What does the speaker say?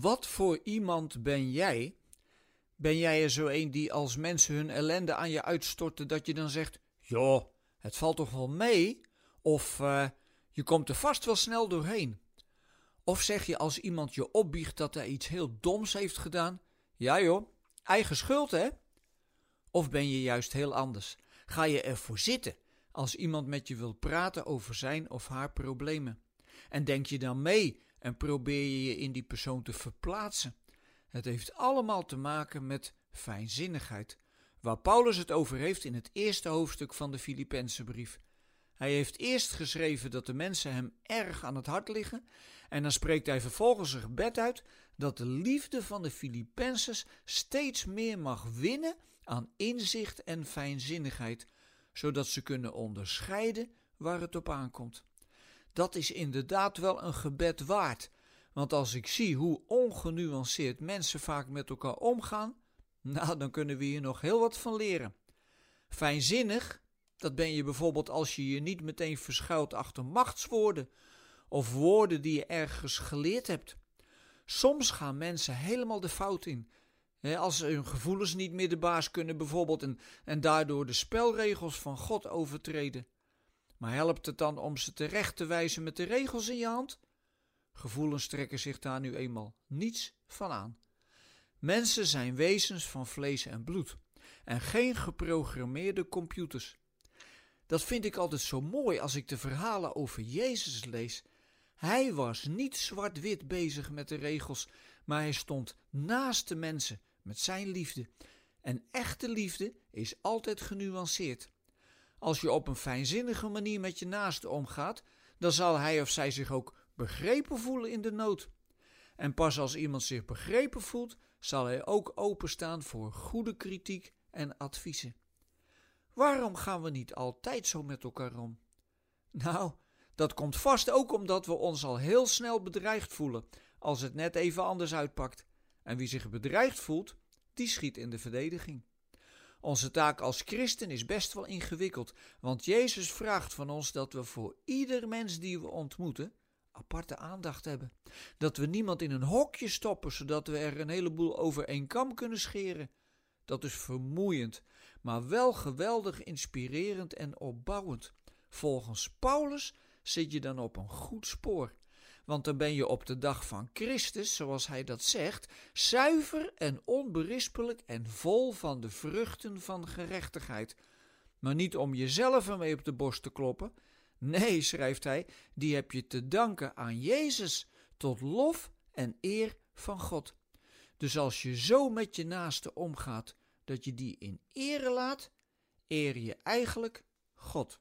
Wat voor iemand ben jij? Ben jij er zo een die als mensen hun ellende aan je uitstorten, dat je dan zegt: Joh, het valt toch wel mee? Of uh, je komt er vast wel snel doorheen. Of zeg je als iemand je opbiecht dat hij iets heel doms heeft gedaan: Ja joh, eigen schuld hè? Of ben je juist heel anders? Ga je ervoor zitten als iemand met je wil praten over zijn of haar problemen? En denk je dan mee en probeer je je in die persoon te verplaatsen? Het heeft allemaal te maken met fijnzinnigheid, waar Paulus het over heeft in het eerste hoofdstuk van de Filipense brief. Hij heeft eerst geschreven dat de mensen hem erg aan het hart liggen, en dan spreekt hij vervolgens een gebed uit dat de liefde van de Filipensers steeds meer mag winnen aan inzicht en fijnzinnigheid, zodat ze kunnen onderscheiden waar het op aankomt. Dat is inderdaad wel een gebed waard, want als ik zie hoe ongenuanceerd mensen vaak met elkaar omgaan, nou dan kunnen we hier nog heel wat van leren. Fijnzinnig, dat ben je bijvoorbeeld als je je niet meteen verschuilt achter machtswoorden of woorden die je ergens geleerd hebt. Soms gaan mensen helemaal de fout in. als ze hun gevoelens niet meer de baas kunnen, bijvoorbeeld, en, en daardoor de spelregels van God overtreden. Maar helpt het dan om ze terecht te wijzen met de regels in je hand? Gevoelens trekken zich daar nu eenmaal niets van aan. Mensen zijn wezens van vlees en bloed en geen geprogrammeerde computers. Dat vind ik altijd zo mooi als ik de verhalen over Jezus lees. Hij was niet zwart-wit bezig met de regels, maar hij stond naast de mensen met zijn liefde. En echte liefde is altijd genuanceerd. Als je op een fijnzinnige manier met je naaste omgaat, dan zal hij of zij zich ook begrepen voelen in de nood. En pas als iemand zich begrepen voelt, zal hij ook openstaan voor goede kritiek en adviezen. Waarom gaan we niet altijd zo met elkaar om? Nou, dat komt vast ook omdat we ons al heel snel bedreigd voelen als het net even anders uitpakt. En wie zich bedreigd voelt, die schiet in de verdediging. Onze taak als christen is best wel ingewikkeld, want Jezus vraagt van ons dat we voor ieder mens die we ontmoeten aparte aandacht hebben. Dat we niemand in een hokje stoppen, zodat we er een heleboel over één kam kunnen scheren. Dat is vermoeiend, maar wel geweldig inspirerend en opbouwend. Volgens Paulus zit je dan op een goed spoor. Want dan ben je op de dag van Christus, zoals hij dat zegt, zuiver en onberispelijk en vol van de vruchten van gerechtigheid. Maar niet om jezelf ermee op de borst te kloppen. Nee, schrijft hij, die heb je te danken aan Jezus, tot lof en eer van God. Dus als je zo met je naaste omgaat, dat je die in ere laat, eer je eigenlijk God.